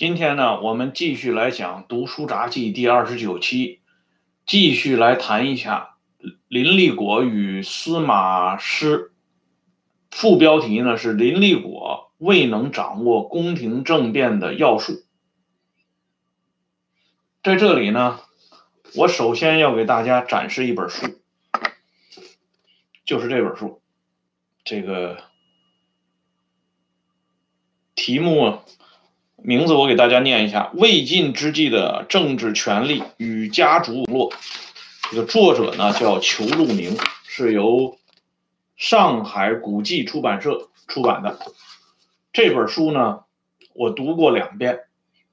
今天呢，我们继续来讲《读书札记》第二十九期，继续来谈一下林立果与司马师。副标题呢是林立果未能掌握宫廷政变的要术。在这里呢，我首先要给大家展示一本书，就是这本书，这个题目。名字我给大家念一下：魏晋之际的政治权力与家族网络。这个作者呢叫裘路明，是由上海古籍出版社出版的。这本书呢，我读过两遍。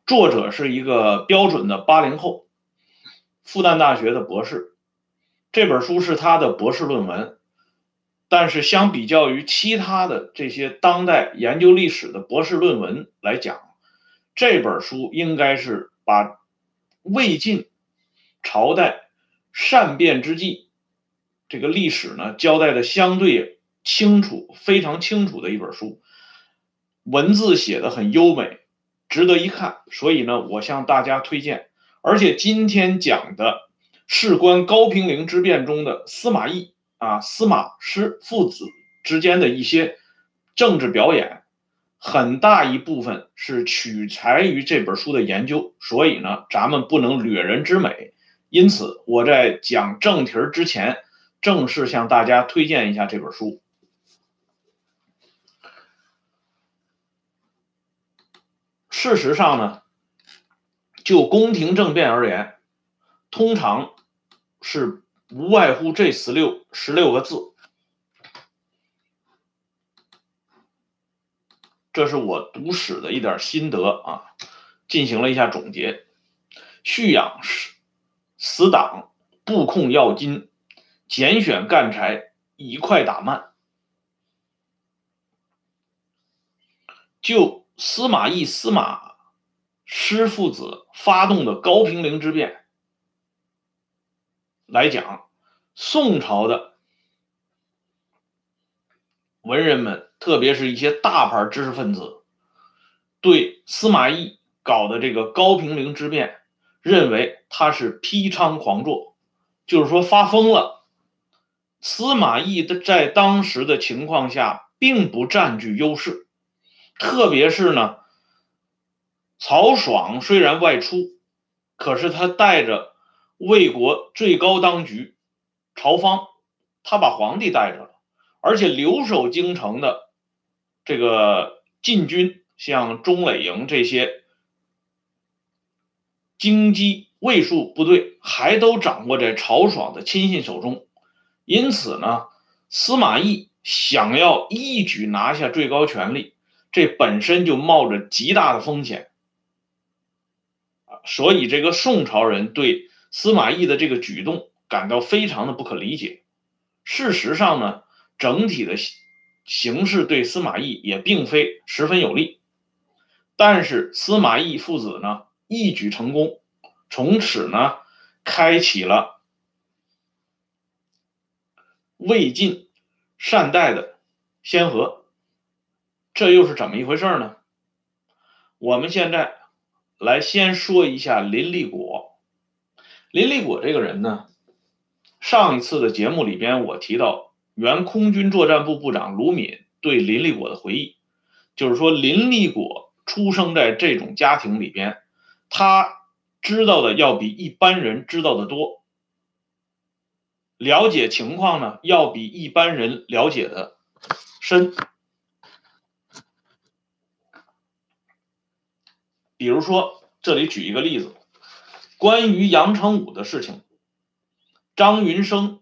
作者是一个标准的八零后，复旦大学的博士。这本书是他的博士论文，但是相比较于其他的这些当代研究历史的博士论文来讲，这本书应该是把魏晋朝代善变之际这个历史呢交代的相对清楚、非常清楚的一本书，文字写的很优美，值得一看。所以呢，我向大家推荐。而且今天讲的事关高平陵之变中的司马懿啊、司马师父子之间的一些政治表演。很大一部分是取材于这本书的研究，所以呢，咱们不能掠人之美。因此，我在讲正题儿之前，正式向大家推荐一下这本书。事实上呢，就宫廷政变而言，通常是无外乎这十六十六个字。这是我读史的一点心得啊，进行了一下总结：蓄养死死党，布控要津，拣选干柴，以快打慢。就司马懿、司马师父子发动的高平陵之变来讲，宋朝的。文人们，特别是一些大牌知识分子，对司马懿搞的这个高平陵之变，认为他是批昌狂作，就是说发疯了。司马懿的在当时的情况下，并不占据优势，特别是呢，曹爽虽然外出，可是他带着魏国最高当局曹芳，他把皇帝带着了。而且留守京城的这个禁军，像钟垒营这些京畿卫戍部队，还都掌握在曹爽的亲信手中。因此呢，司马懿想要一举拿下最高权力，这本身就冒着极大的风险！所以，这个宋朝人对司马懿的这个举动感到非常的不可理解。事实上呢？整体的形势对司马懿也并非十分有利，但是司马懿父子呢一举成功，从此呢开启了魏晋善代的先河。这又是怎么一回事呢？我们现在来先说一下林立果。林立果这个人呢，上一次的节目里边我提到。原空军作战部部长卢敏对林立果的回忆，就是说林立果出生在这种家庭里边，他知道的要比一般人知道的多，了解情况呢要比一般人了解的深。比如说，这里举一个例子，关于杨成武的事情，张云生。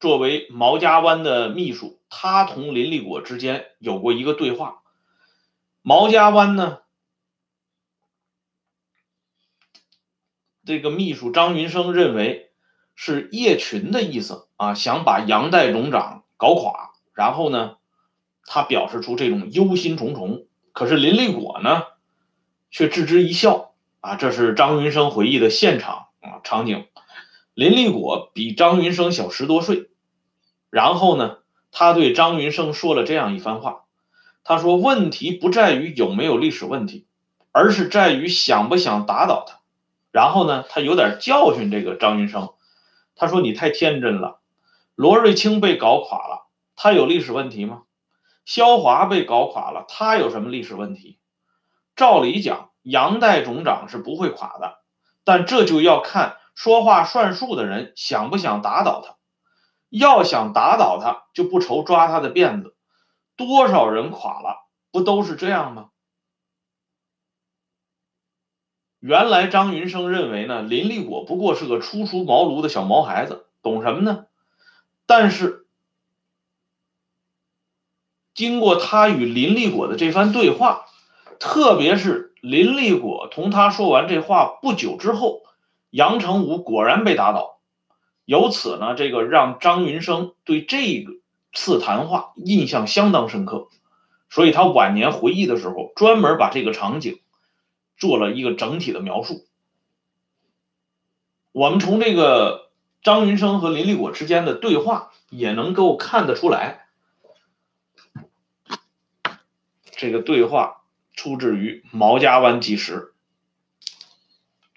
作为毛家湾的秘书，他同林立果之间有过一个对话。毛家湾呢，这个秘书张云生认为是叶群的意思啊，想把杨代总长搞垮。然后呢，他表示出这种忧心忡忡。可是林立果呢，却置之一笑啊。这是张云生回忆的现场啊场景。林立果比张云生小十多岁，然后呢，他对张云生说了这样一番话，他说：“问题不在于有没有历史问题，而是在于想不想打倒他。然后呢，他有点教训这个张云生，他说：“你太天真了，罗瑞卿被搞垮了，他有历史问题吗？萧华被搞垮了，他有什么历史问题？照理讲，杨代总长是不会垮的，但这就要看说话算数的人想不想打倒他。要想打倒他，就不愁抓他的辫子。多少人垮了，不都是这样吗？”原来张云生认为呢，林立果不过是个初出茅庐的小毛孩子，懂什么呢？但是经过他与林立果的这番对话，特别是林立果同他说完这话不久之后，杨成武果然被打倒。由此呢，这个让张云生对这个次谈话印象相当深刻，所以他晚年回忆的时候，专门把这个场景。做了一个整体的描述。我们从这个张云生和林立果之间的对话也能够看得出来，这个对话出自于《毛家湾纪实》。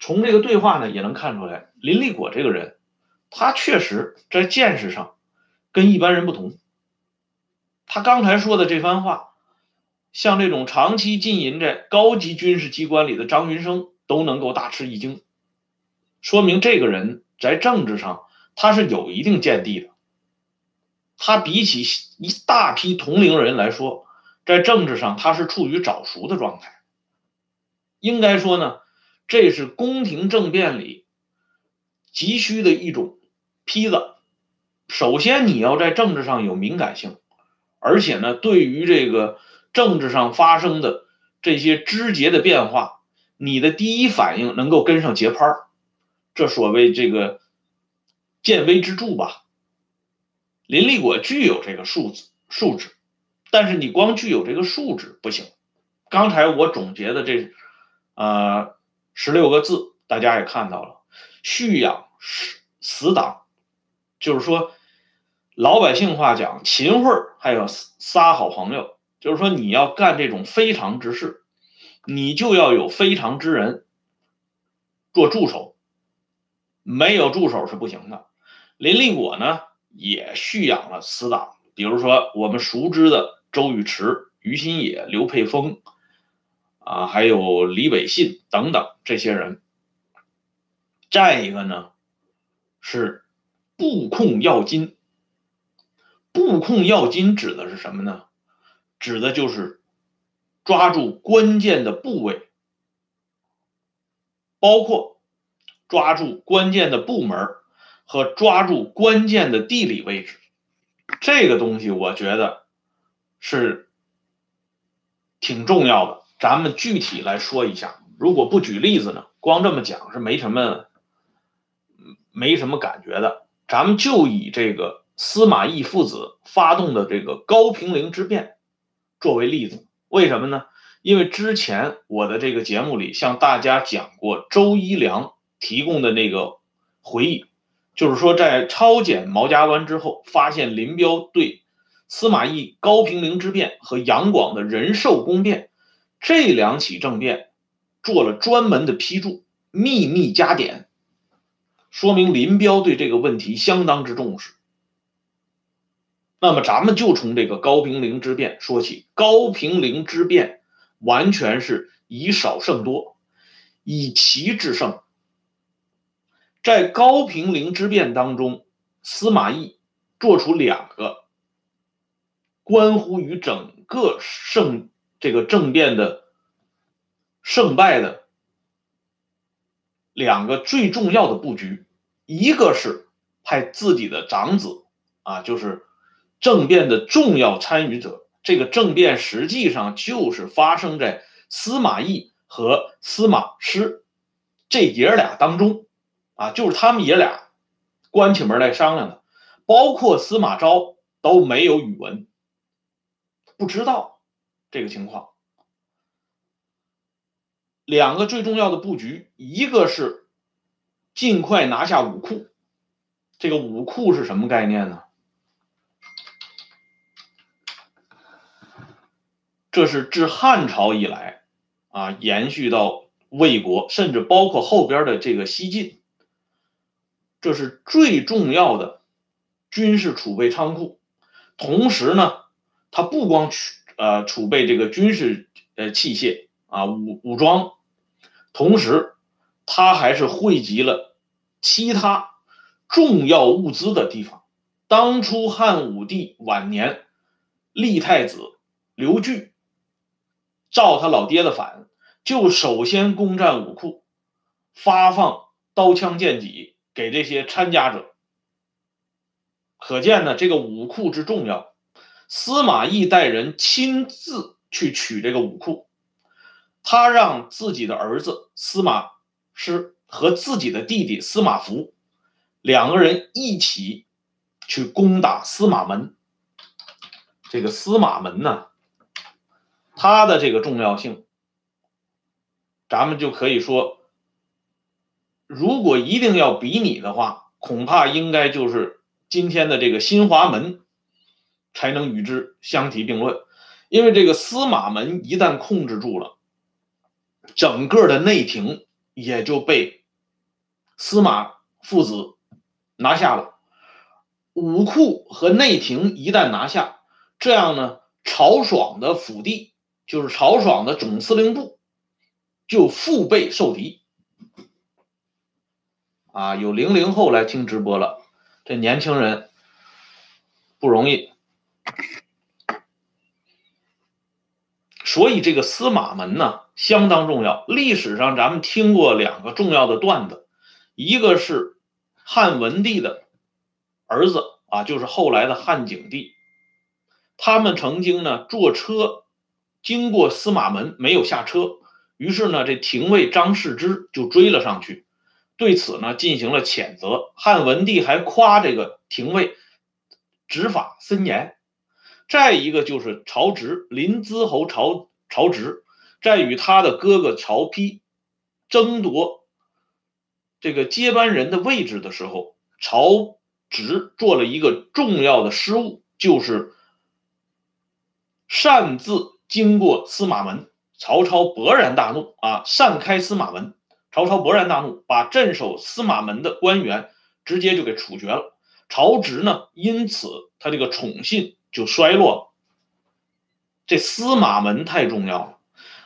从这个对话呢，也能看出来，林立果这个人，他确实在见识上跟一般人不同。他刚才说的这番话。像这种长期浸淫在高级军事机关里的张云生都能够大吃一惊，说明这个人在政治上他是有一定见地的。他比起一大批同龄人来说，在政治上他是处于早熟的状态。应该说呢，这是宫廷政变里急需的一种坯子。首先，你要在政治上有敏感性，而且呢，对于这个。政治上发生的这些枝节的变化，你的第一反应能够跟上节拍这所谓这个见微知著吧。林立果具有这个素质素质，但是你光具有这个素质不行。刚才我总结的这呃十六个字，大家也看到了，蓄养死死党，就是说老百姓话讲秦桧还有仨好朋友。就是说，你要干这种非常之事，你就要有非常之人做助手，没有助手是不行的。林立果呢，也蓄养了死党，比如说我们熟知的周宇驰、于新野、刘佩峰，啊，还有李伟信等等这些人。再一个呢，是布控要金。布控要金指的是什么呢？指的就是抓住关键的部位，包括抓住关键的部门和抓住关键的地理位置。这个东西我觉得是挺重要的。咱们具体来说一下，如果不举例子呢，光这么讲是没什么没什么感觉的。咱们就以这个司马懿父子发动的这个高平陵之变。作为例子，为什么呢？因为之前我的这个节目里向大家讲过周一良提供的那个回忆，就是说在抄检毛家湾之后，发现林彪对司马懿高平陵之变和杨广的仁寿宫变这两起政变做了专门的批注，秘密加点，说明林彪对这个问题相当之重视。那么咱们就从这个高平陵之变说起。高平陵之变完全是以少胜多，以奇制胜。在高平陵之变当中，司马懿做出两个关乎于整个胜这个政变的胜败的两个最重要的布局，一个是派自己的长子啊，就是。政变的重要参与者，这个政变实际上就是发生在司马懿和司马师这爷俩当中，啊，就是他们爷俩关起门来商量的，包括司马昭都没有语文，不知道这个情况。两个最重要的布局，一个是尽快拿下武库，这个武库是什么概念呢？这是自汉朝以来，啊，延续到魏国，甚至包括后边的这个西晋，这是最重要的军事储备仓库。同时呢，它不光取呃储备这个军事呃器械啊武武装，同时它还是汇集了其他重要物资的地方。当初汉武帝晚年立太子刘据造他老爹的反，就首先攻占武库，发放刀枪剑戟给这些参加者。可见呢，这个武库之重要。司马懿带人亲自去取这个武库，他让自己的儿子司马师和自己的弟弟司马孚两个人一起去攻打司马门。这个司马门呢，它的这个重要性，咱们就可以说，如果一定要比拟的话，恐怕应该就是。今天的这个新华门才能与之相提并论，因为这个司马门一旦控制住了，整个的内廷也就被司马父子拿下了。武库和内廷一旦拿下，这样呢，曹爽的府地就是曹爽的总司令部就腹背受敌。啊，有零零后来听直播了。这年轻人不容易，所以这个司马门呢相当重要。历史上咱们听过两个重要的段子，一个是汉文帝的儿子啊，就是后来的汉景帝，他们曾经呢坐车经过司马门，没有下车，于是呢这廷尉张世之就追了上去。对此呢，进行了谴责。汉文帝还夸这个廷尉执法森严。再一个就是曹植，临淄侯曹曹植，在与他的哥哥曹丕争夺这个接班人的位置的时候，曹植做了一个重要的失误，就是擅自经过司马门。曹操勃然大怒啊，擅开司马门。曹操勃然大怒，把镇守司马门的官员直接就给处决了。曹植呢，因此他这个宠信就衰落了。这司马门太重要了。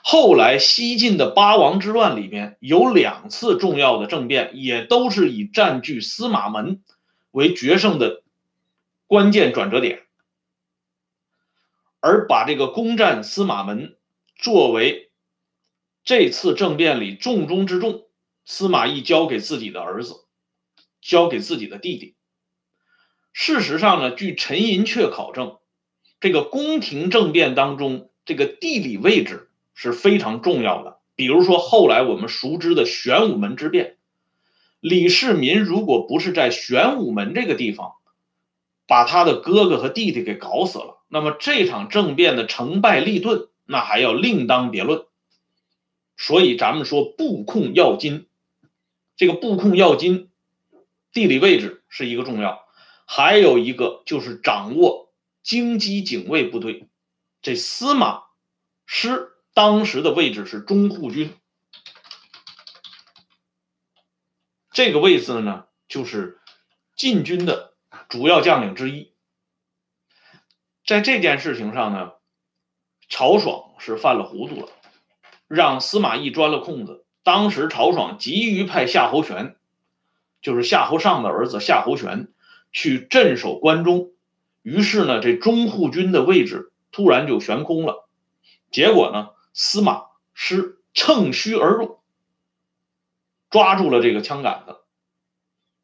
后来西晋的八王之乱里边有两次重要的政变，也都是以占据司马门为决胜的关键转折点，而把这个攻占司马门作为。这次政变里重中之重，司马懿交给自己的儿子，交给自己的弟弟。事实上呢，据陈寅恪考证，这个宫廷政变当中，这个地理位置是非常重要的。比如说后来我们熟知的玄武门之变，李世民如果不是在玄武门这个地方把他的哥哥和弟弟给搞死了，那么这场政变的成败利钝，那还要另当别论。所以咱们说布控要津，这个布控要津，地理位置是一个重要，还有一个就是掌握京畿警卫部队。这司马师当时的位置是中护军，这个位置呢就是晋军的主要将领之一。在这件事情上呢，曹爽是犯了糊涂了。让司马懿钻了空子。当时曹爽急于派夏侯玄，就是夏侯尚的儿子夏侯玄去镇守关中，于是呢，这中护军的位置突然就悬空了。结果呢，司马师乘虚而入，抓住了这个枪杆子，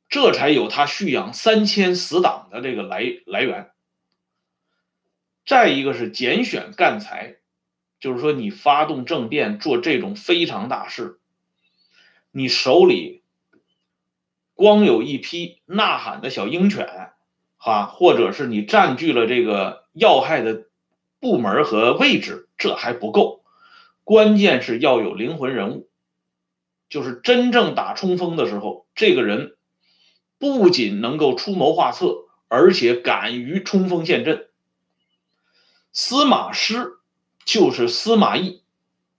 这才有他蓄养三千死党的这个来来源。再一个是拣选干才。就是说，你发动政变做这种非常大事，你手里光有一批呐喊的小鹰犬，哈，或者是你占据了这个要害的部门和位置，这还不够，关键是要有灵魂人物，就是真正打冲锋的时候，这个人不仅能够出谋划策，而且敢于冲锋陷阵。司马师。就是司马懿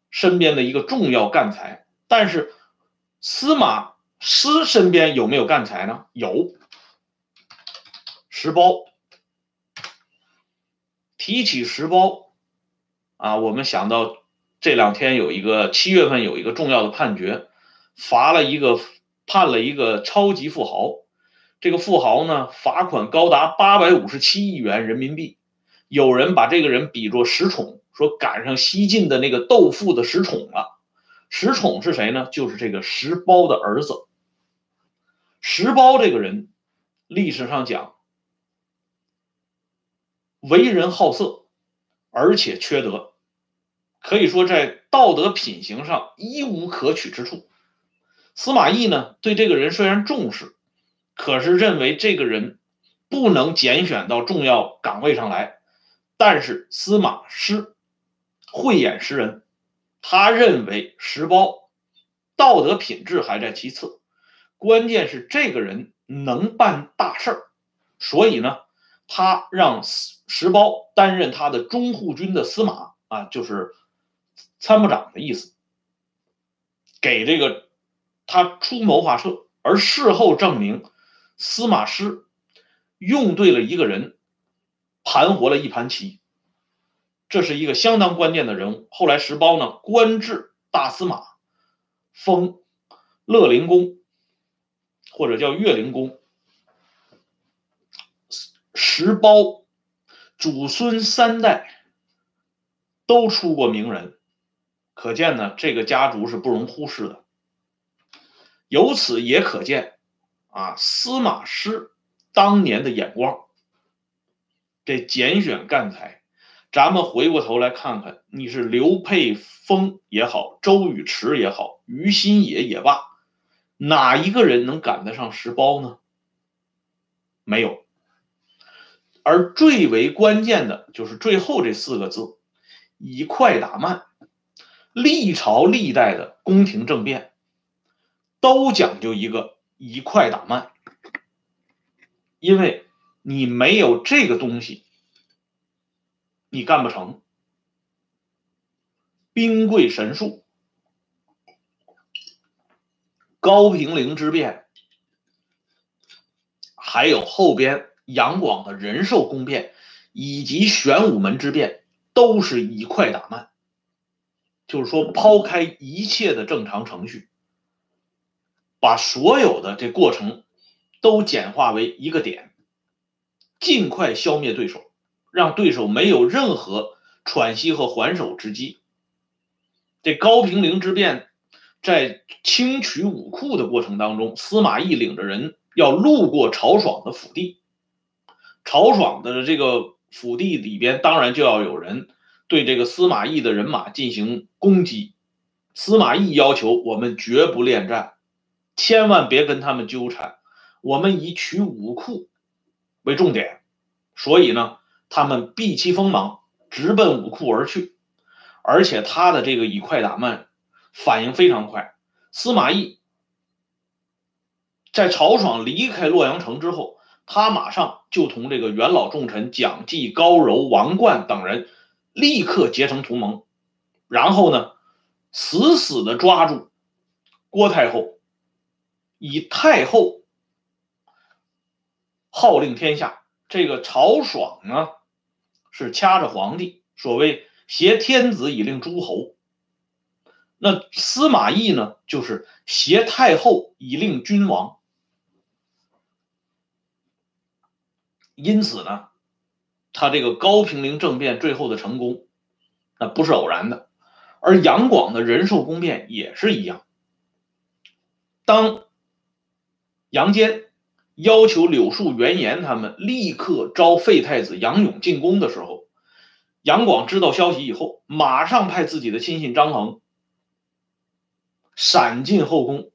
身边的一个重要干才。但是司马师身边有没有干才呢？有，石包。提起石包，啊，我们想到这两天有一个七月份有一个重要的判决，罚了一个判了一个超级富豪，这个富豪呢罚款高达八百五十七亿元人民币，有人把这个人比作石宠，说赶上西晋的那个斗富的石宠了。石宠是谁呢？就是这个石包的儿子。石苞这个人，历史上讲。为人好色，而且缺德，可以说在道德品行上一无可取之处。司马懿呢，对这个人虽然重视，可是认为这个人不能拣选到重要岗位上来。但是司马师慧眼识人，他认为石苞道德品质还在其次，关键是这个人能办大事儿，所以呢。他让石苞担任他的中护军的司马啊，就是参谋长的意思，给这个他出谋划策。而事后证明，司马师用对了一个人，盘活了一盘棋，这是一个相当关键的人物。后来石苞呢，官至大司马，封乐陵公，或者叫岳灵公。石包祖孙三代都出过名人，可见呢，这个家族是不容忽视的。由此也可见，啊，司马师当年的眼光。这拣选干才，咱们回过头来看看，你是刘佩丰也好，周宇驰也好，于新野也罢，哪一个人能赶得上石苞呢？没有。而最为关键的就是最后这四个字：以快打慢。历朝历代的宫廷政变都讲究一个以快打慢，因为你没有这个东西，你干不成。兵贵神速，高平陵之变，还有后边。杨广的仁寿宫变以及玄武门之变，都是以快打慢，就是说抛开一切的正常程序，把所有的这过程都简化为一个点，尽快消灭对手，让对手没有任何喘息和还手之机。这高平陵之变，在清取武库的过程当中，司马懿领着人要路过曹爽的府地。曹爽的这个府地里边，当然就要有人对这个司马懿的人马进行攻击。司马懿要求我们绝不恋战，千万别跟他们纠缠，我们以取武库为重点。所以呢，他们避其锋芒，直奔武库而去。而且他的这个以快打慢，反应非常快。司马懿在曹爽离开洛阳城之后。他马上就同这个元老重臣蒋济、高柔、王冠等人立刻结成同盟，然后呢，死死的抓住郭太后，以太后号令天下。这个曹爽呢，是掐着皇帝，所谓挟天子以令诸侯。那司马懿呢，就是挟太后以令君王。因此呢，他这个高平陵政变最后的成功，那不是偶然的。而杨广的仁寿宫变也是一样。当杨坚要求柳树、完颜他们立刻招废太子杨勇进宫的时候，杨广知道消息以后，马上派自己的亲信张衡闪进后宫，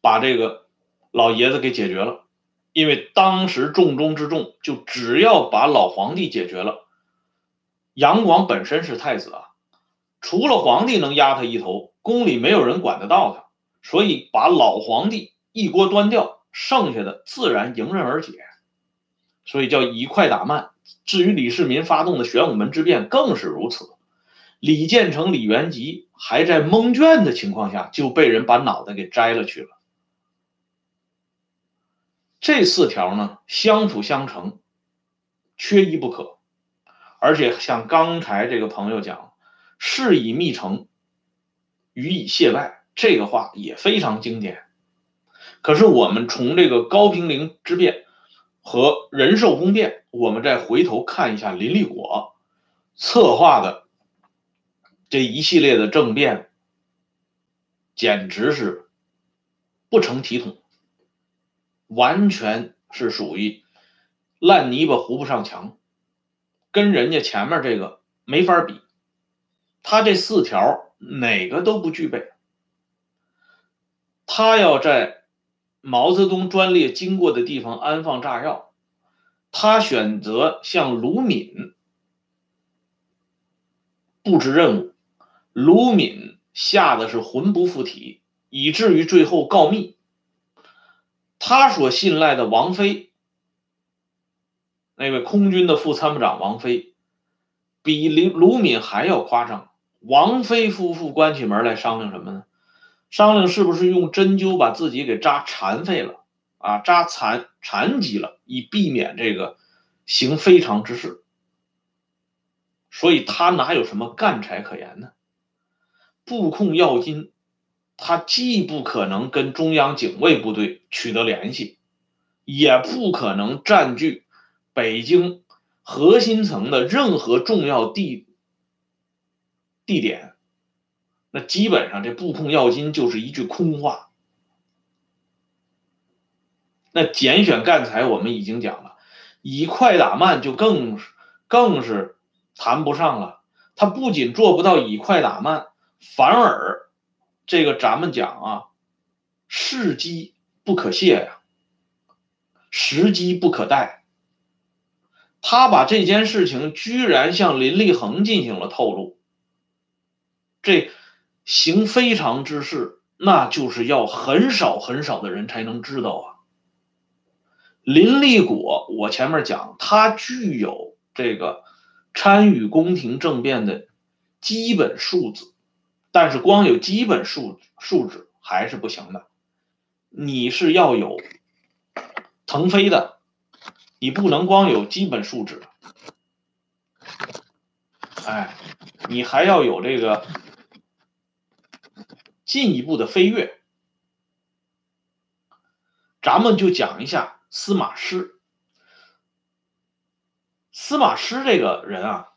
把这个老爷子给解决了。因为当时重中之重，就只要把老皇帝解决了。杨广本身是太子啊，除了皇帝能压他一头，宫里没有人管得到他，所以把老皇帝一锅端掉，剩下的自然迎刃而解。所以叫以快打慢。至于李世民发动的玄武门之变，更是如此。李建成、李元吉还在蒙圈的情况下，就被人把脑袋给摘了去了。这四条呢，相辅相成，缺一不可。而且像刚才这个朋友讲，“事以密成，予以谢外”，这个话也非常经典。可是我们从这个高平陵之变和仁寿宫变，我们再回头看一下林立果策划的这一系列的政变，简直是不成体统，完全是属于烂泥巴糊不上墙，跟人家前面这个没法比。他这四条哪个都不具备，他要在。毛泽东专列经过的地方安放炸药，他选择向卢敏布置任务，卢敏吓得是魂不附体，以至于最后告密。他所信赖的王飞，那位空军的副参谋长王飞，比卢卢敏还要夸张。王飞夫妇关起门来商量什么呢？商量是不是用针灸把自己给扎残废了啊？扎残残疾了，以避免这个行非常之事。所以他哪有什么干柴可言呢？布控要津，他既不可能跟中央警卫部队取得联系，也不可能占据北京核心层的任何重要地地点。那基本上这布控要津就是一句空话。那拣选干才我们已经讲了，以快打慢就更更是谈不上了。他不仅做不到以快打慢，反而这个咱们讲啊，时机不可泄呀，时机不可待。他把这件事情居然向林立恒进行了透露，这。行非常之事，那就是要很少很少的人才能知道啊。林立果，我前面讲，他具有这个参与宫廷政变的基本素质，但是光有基本素素质还是不行的，你是要有腾飞的，你不能光有基本素质，哎，你还要有这个。进一步的飞跃，咱们就讲一下司马师。司马师这个人啊，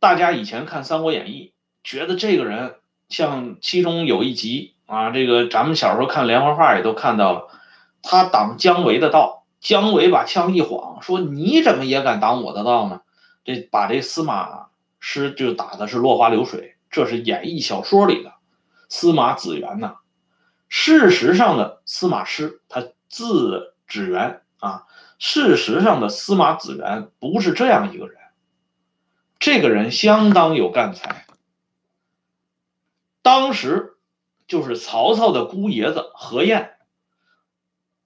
大家以前看《三国演义》，觉得这个人像其中有一集啊，这个咱们小时候看连环画也都看到了，他挡姜维的道，姜维把枪一晃，说你怎么也敢挡我的道呢？这把这司马师就打的是落花流水，这是演义小说里的。司马子元呐，事实上的司马师，他字子元啊。事实上的司马子元不是这样一个人，这个人相当有干才。当时就是曹操的姑爷子何晏，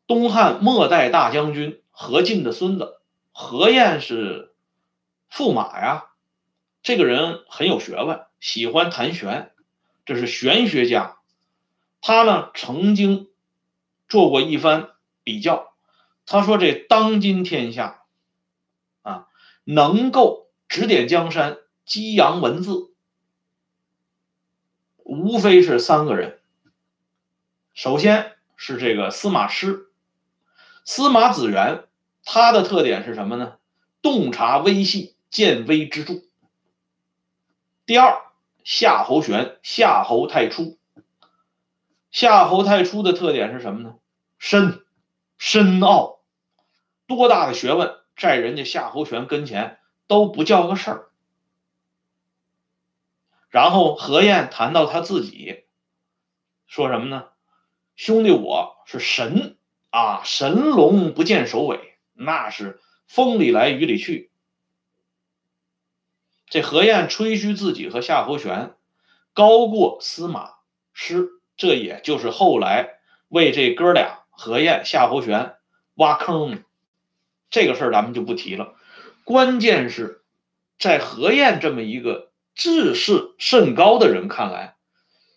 东汉末代大将军何进的孙子。何晏是驸马呀，这个人很有学问，喜欢谈玄。这是玄学家，他呢曾经做过一番比较。他说：“这当今天下，啊，能够指点江山、激扬文字，无非是三个人。首先是这个司马师，司马子元，他的特点是什么呢？洞察微细，见微知著。第二。”夏侯玄，夏侯太初。夏侯太初的特点是什么呢？深，深奥，多大的学问，在人家夏侯玄跟前都不叫个事儿。然后何晏谈到他自己，说什么呢？兄弟，我是神啊，神龙不见首尾，那是风里来雨里去。这何晏吹嘘自己和夏侯玄高过司马师，这也就是后来为这哥俩何晏、夏侯玄挖坑。这个事儿咱们就不提了。关键是在何晏这么一个志士甚高的人看来，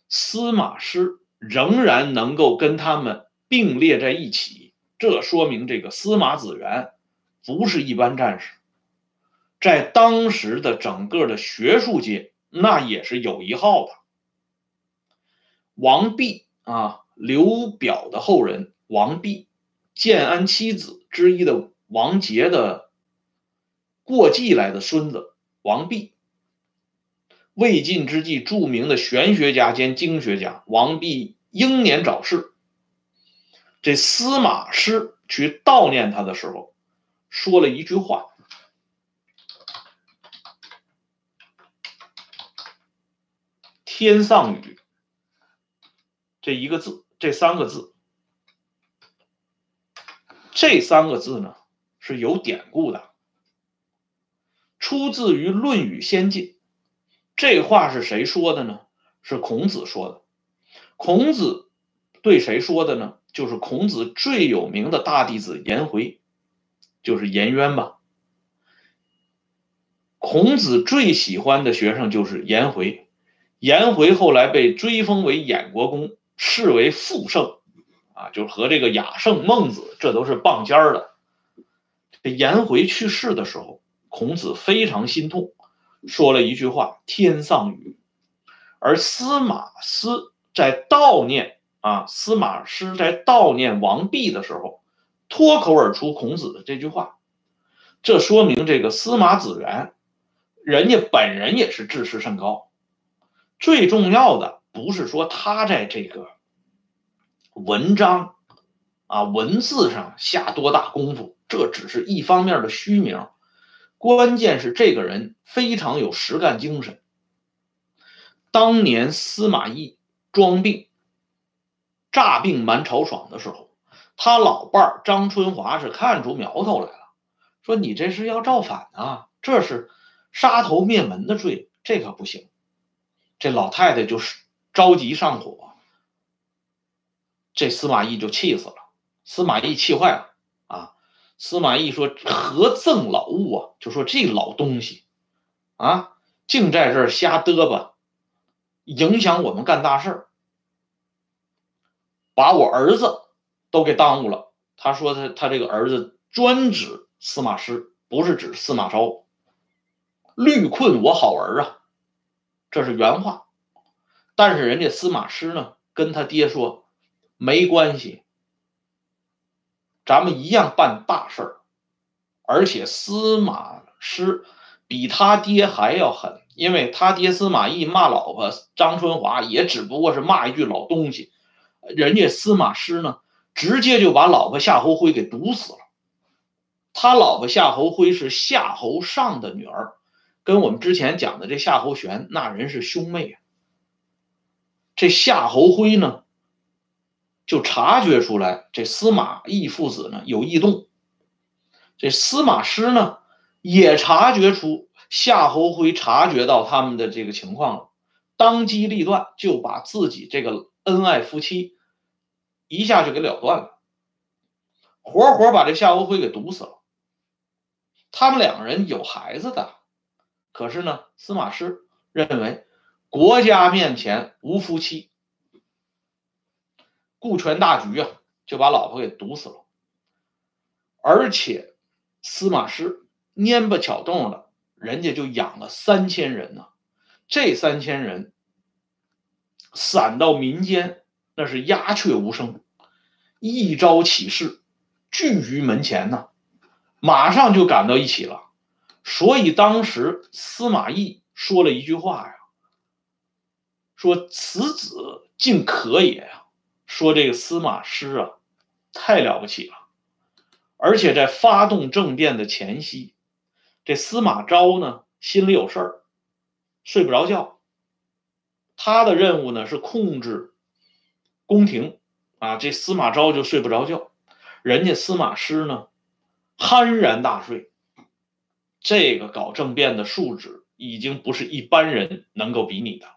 司马师仍然能够跟他们并列在一起，这说明这个司马子元不是一般战士，在当时的整个的学术界，那也是有一号的。王弼啊，刘表的后人，王弼，建安七子之一的王杰的过继来的孙子王弼。魏晋之际，著名的玄学家兼经学家王弼英年早逝。这司马师去悼念他的时候，说了一句话：“天上雨。”这一个字，这三个字，这三个字呢是有典故的，出自于《论语先进》。这话是谁说的呢？是孔子说的。孔子对谁说的呢？就是孔子最有名的大弟子颜回，就是颜渊吧。孔子最喜欢的学生就是颜回，颜回后来被追封为衍国公，视为父圣，啊，就和这个雅圣、孟子这都是棒尖儿的。颜回去世的时候，孔子非常心痛。说了一句话：“天上雨。”而司马师在悼念啊，司马师在悼念王弼的时候，脱口而出孔子的这句话，这说明这个司马子元，人家本人也是志士甚高。最重要的不是说他在这个文章啊文字上下多大功夫，这只是一方面的虚名。关键是这个人非常有实干精神。当年司马懿装病、诈病瞒曹爽的时候，他老伴儿张春华是看出苗头来了，说：“你这是要造反啊，这是杀头灭门的罪，这可不行。”这老太太就是着急上火，这司马懿就气死了。司马懿气坏了。司马懿说：“何赠老物啊？就说这老东西，啊，净在这儿瞎嘚吧，影响我们干大事儿，把我儿子都给耽误了。”他说：“他他这个儿子专指司马师，不是指司马昭，虑困我好儿啊，这是原话。但是人家司马师呢，跟他爹说没关系。”咱们一样办大事儿，而且司马师比他爹还要狠，因为他爹司马懿骂老婆张春华也只不过是骂一句老东西，人家司马师呢，直接就把老婆夏侯辉给毒死了。他老婆夏侯辉是夏侯尚的女儿，跟我们之前讲的这夏侯玄那人是兄妹啊。这夏侯辉呢？就察觉出来，这司马懿父子呢有异动，这司马师呢也察觉出夏侯辉察觉到他们的这个情况了，当机立断就把自己这个恩爱夫妻一下就给了断了，活活把这夏侯辉给毒死了。他们两个人有孩子的，可是呢，司马师认为国家面前无夫妻。顾全大局啊，就把老婆给毒死了。而且司马师蔫巴巧动的，人家就养了三千人呢。这三千人散到民间，那是鸦雀无声。一朝起事，聚于门前呢，马上就赶到一起了。所以当时司马懿说了一句话呀，说：“此子竟可也呀。”说这个司马师啊，太了不起了，而且在发动政变的前夕，这司马昭呢心里有事儿，睡不着觉。他的任务呢是控制宫廷啊，这司马昭就睡不着觉，人家司马师呢酣然大睡。这个搞政变的素质已经不是一般人能够比拟的，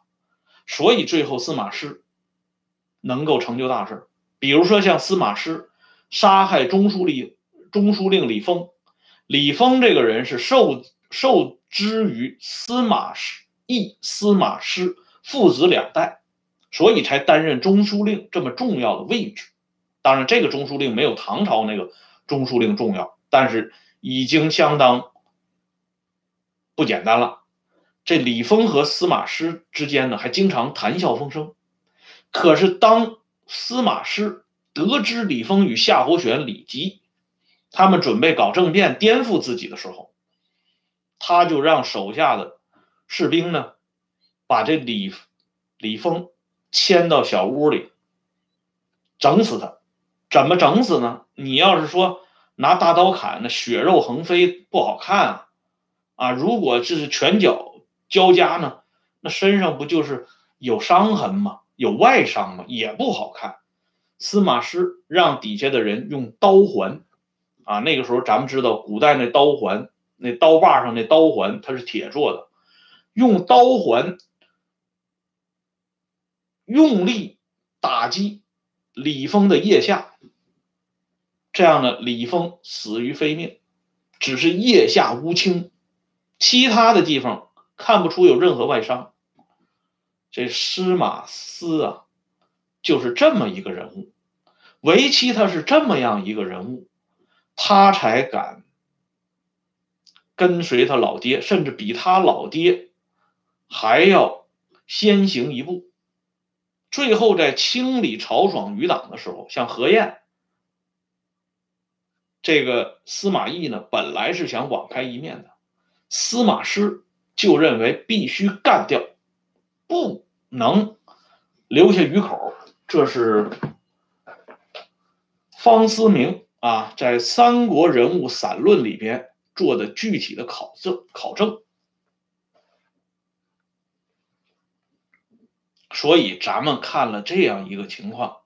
所以最后司马师。能够成就大事，比如说像司马师杀害中书令中书令李丰，李丰这个人是受受之于司马师义、司马师父子两代，所以才担任中书令这么重要的位置。当然，这个中书令没有唐朝那个中书令重要，但是已经相当不简单了。这李丰和司马师之间呢，还经常谈笑风生。可是当司马师得知李丰与夏侯玄、李吉他们准备搞政变、颠覆自己的时候，他就让手下的士兵呢，把这李李丰牵到小屋里，整死他。怎么整死呢？你要是说拿大刀砍，那血肉横飞不好看啊！啊，如果这是拳脚交加呢，那身上不就是有伤痕吗？有外伤吗？也不好看。司马师让底下的人用刀环，啊，那个时候咱们知道，古代那刀环，那刀把上那刀环它是铁做的，用刀环用力打击李丰的腋下。这样呢，李丰死于非命，只是腋下乌青，其他的地方看不出有任何外伤。这司马师啊，就是这么一个人物。为其他是这么样一个人物，他才敢跟随他老爹，甚至比他老爹还要先行一步。最后在清理曹爽余党的时候，像何晏。这个司马懿呢，本来是想网开一面的，司马师就认为必须干掉，不能留下余口。这是方思明啊，在《三国人物散论》里边做的具体的考证考证。所以咱们看了这样一个情况，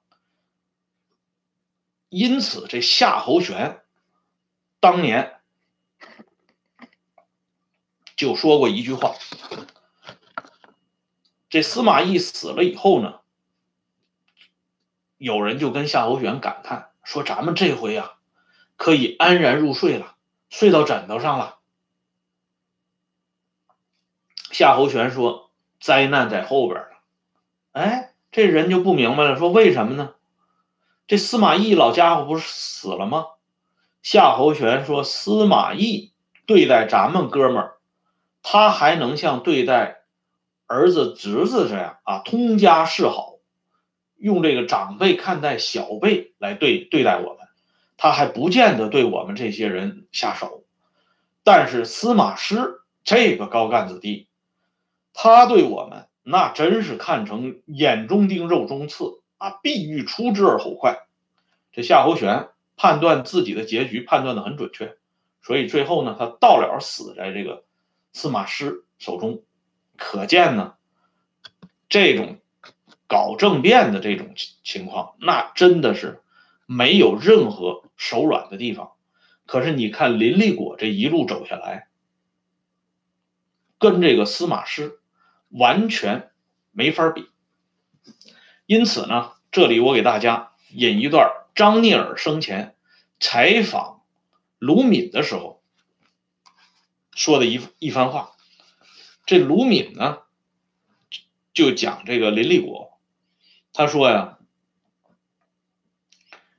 因此这夏侯玄。当年就说过一句话：这司马懿死了以后呢，有人就跟夏侯玄感叹说：“咱们这回啊，可以安然入睡了，睡到枕头上了。”夏侯玄说：“灾难在后边呢。”哎，这人就不明白了，说：“为什么呢？这司马懿老家伙不是死了吗？”夏侯玄说：“司马懿对待咱们哥们儿，他还能像对待儿子侄子这样啊，通家示好，用这个长辈看待小辈来对对待我们，他还不见得对我们这些人下手。但是司马师这个高干子弟，他对我们那真是看成眼中钉、肉中刺啊，必欲出之而后快。这夏侯玄。”判断自己的结局判断的很准确，所以最后呢，他到了死在这个司马师手中。可见呢，这种搞政变的这种情况，那真的是没有任何手软的地方。可是你看林立果这一路走下来，跟这个司马师完全没法比。因此呢，这里我给大家引一段。张聂耳生前采访卢敏的时候说的一一番话，这卢敏呢就讲这个林立果，他说呀，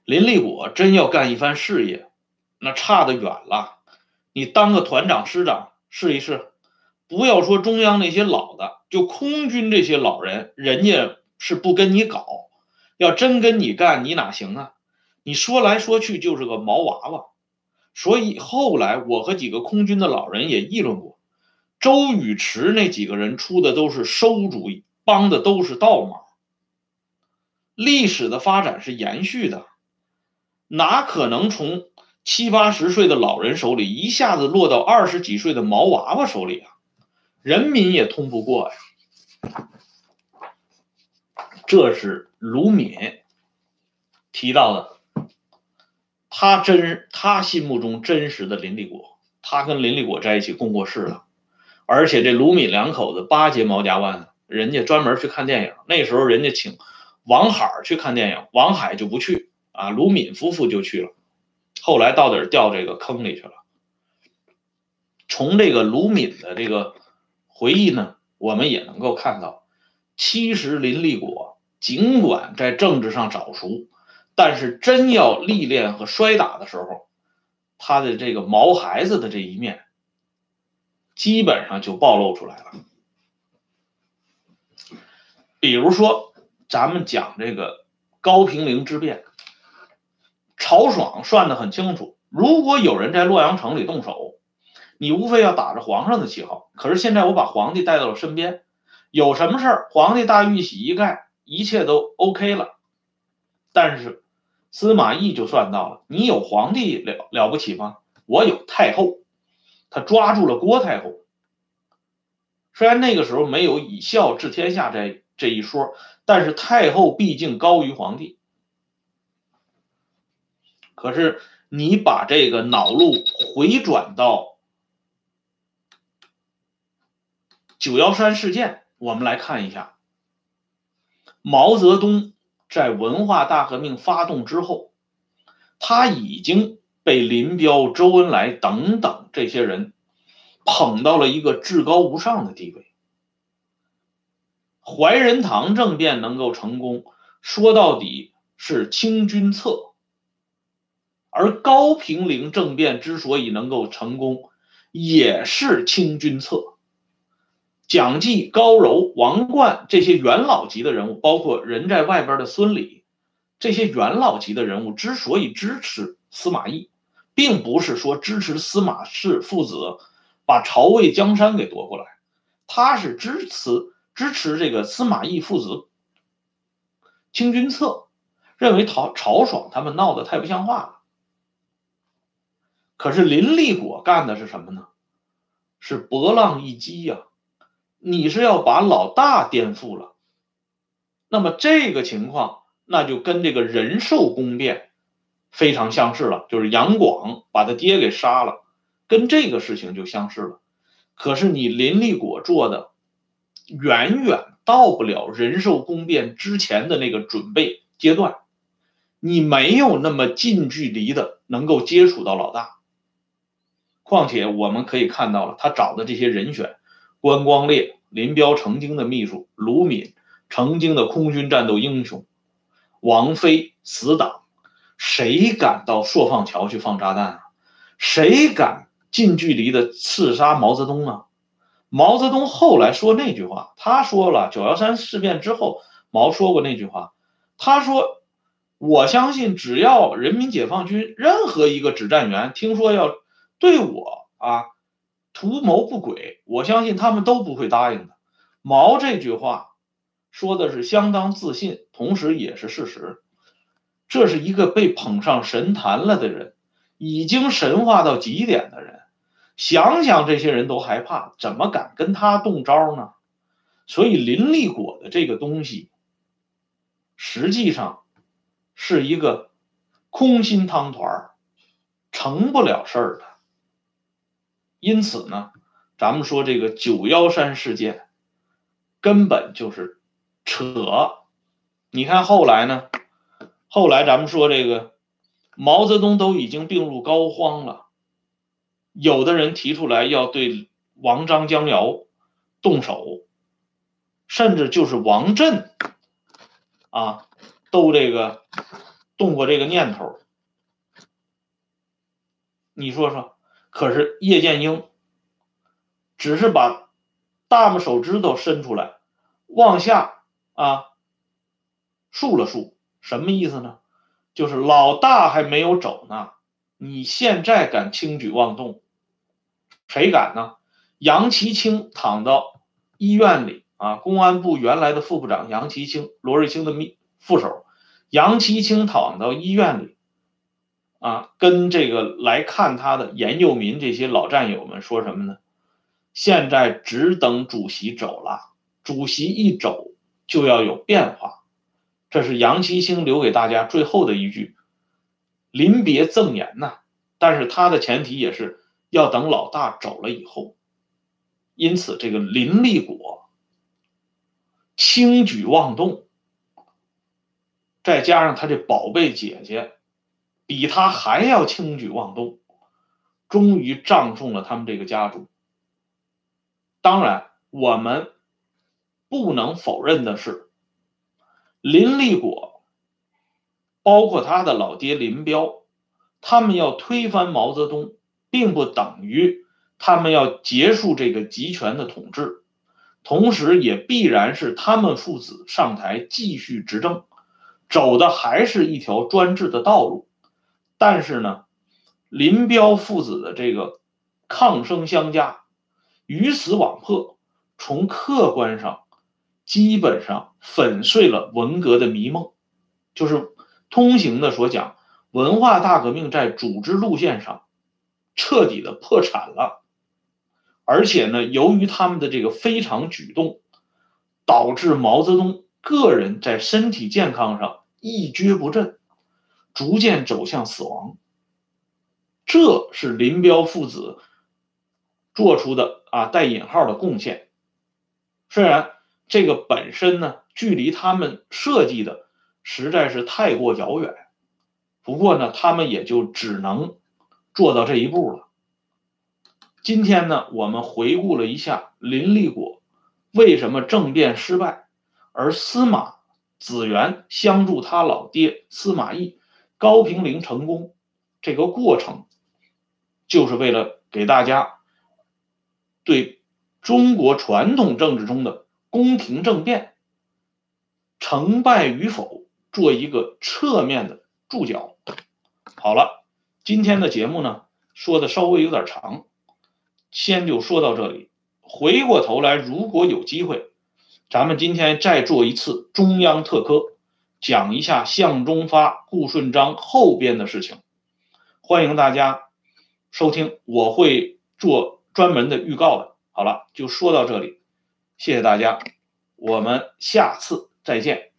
林立果真要干一番事业，那差得远了。你当个团长师长试一试，不要说中央那些老的，就空军这些老人，人家是不跟你搞，要真跟你干，你哪行啊？你说来说去就是个毛娃娃，所以后来我和几个空军的老人也议论过，周宇驰那几个人出的都是馊主意，帮的都是倒忙。历史的发展是延续的，哪可能从七八十岁的老人手里一下子落到二十几岁的毛娃娃手里啊？人民也通不过呀。这是卢敏提到的。他真，他心目中真实的林立果，他跟林立果在一起共过事了，而且这卢敏两口子巴结毛家湾，人家专门去看电影，那时候人家请王海去看电影，王海就不去啊，卢敏夫妇就去了，后来到底掉这个坑里去了。从这个卢敏的这个回忆呢，我们也能够看到，其实林立果尽管在政治上早熟，但是真要历练和摔打的时候，他的这个毛孩子的这一面，基本上就暴露出来了。比如说，咱们讲这个高平陵之变，曹爽算得很清楚，如果有人在洛阳城里动手，你无非要打着皇上的旗号。可是现在我把皇帝带到了身边，有什么事儿，皇帝大玉玺一盖，一切都 OK 了。但是司马懿就算到了，你有皇帝了了不起吗？我有太后，他抓住了郭太后。虽然那个时候没有以孝治天下这这一说，但是太后毕竟高于皇帝。可是你把这个脑路回转到九幺三事件，我们来看一下，毛泽东在文化大革命发动之后，他已经被林彪、周恩来等等这些人。捧到了一个至高无上的地位。怀仁堂政变能够成功，说到底是清君侧；而高平陵政变之所以能够成功，也是清君侧。蒋济、高柔、王冠这些元老级的人物，包括人在外边的孙礼，这些元老级的人物之所以支持司马懿，并不是说支持司马氏父子。把曹魏江山给夺过来，他是支持支持这个司马懿父子清君侧，认为曹曹爽他们闹得太不像话了。可是林立果干的是什么呢？是博浪一击呀！你是要把老大颠覆了，那么这个情况那就跟这个仁寿宫变非常相似了，就是杨广把他爹给杀了。跟这个事情就相似了，可是你林立果做的远远到不了仁寿宫变之前的那个准备阶段，你没有那么近距离的能够接触到老大。况且我们可以看到了，他找的这些人选，关光烈、林彪曾经的秘书，卢敏曾经的空军战斗英雄，王飞死党，谁敢到朔放桥去放炸弹啊？谁敢？近距离的刺杀毛泽东啊！毛泽东后来说那句话，他说了九幺三事变之后，毛说过那句话，他说：“我相信只要人民解放军任何一个指战员听说要对我啊图谋不轨，我相信他们都不会答应的。”毛这句话说的是相当自信，同时也是事实。这是一个被捧上神坛了的人，已经神化到极点的人。想想这些人都害怕，怎么敢跟他动招呢？所以林立果的这个东西，实际上是一个空心汤团儿成不了事儿的。因此呢，咱们说这个九幺三事件根本就是扯。你看后来呢？后来咱们说这个毛泽东都已经病入膏肓了。有的人提出来要对王张江瑶动手，甚至就是王震啊，都这个动过这个念头。你说说，可是叶剑英只是把大拇手指头伸出来，往下啊竖了竖，什么意思呢？就是老大还没有走呢，你现在敢轻举妄动？谁敢呢？杨其清躺到医院里啊，公安部原来的副部长杨其清，罗瑞卿的秘副手，杨其清躺到医院里啊，跟这个来看他的严佑民这些老战友们说什么呢？现在只等主席走了，主席一走就要有变化，这是杨其清留给大家最后的一句临别赠言呐。但是他的前提也是。要等老大走了以后，因此这个林立果轻举妄动，再加上他这宝贝姐姐比他还要轻举妄动，终于葬送了他们这个家族。当然，我们不能否认的是，林立果，包括他的老爹林彪，他们要推翻毛泽东，并不等于他们要结束这个集权的统治，同时也必然是他们父子上台继续执政，走的还是一条专制的道路。但是呢，林彪父子的这个抗声相加，鱼死网破，从客观上。基本上粉碎了文革的迷梦，就是通行的所讲，文化大革命在组织路线上彻底的破产了，而且呢，由于他们的这个非常举动，导致毛泽东个人在身体健康上一蹶不振，逐渐走向死亡。这是林彪父子做出的啊带引号的贡献，虽然。这个本身呢，距离他们设计的实在是太过遥远。不过呢，他们也就只能做到这一步了。今天呢，我们回顾了一下林立果为什么政变失败，而司马子元相助他老爹司马懿、高平陵成功这个过程，就是为了给大家对中国传统政治中的。宫廷政变成败与否，做一个侧面的注脚。好了，今天的节目呢，说的稍微有点长，先就说到这里。回过头来，如果有机会，咱们今天再做一次中央特科，讲一下向忠发、顾顺章后边的事情。欢迎大家收听，我会做专门的预告的。好了，就说到这里。谢谢大家，我们下次再见。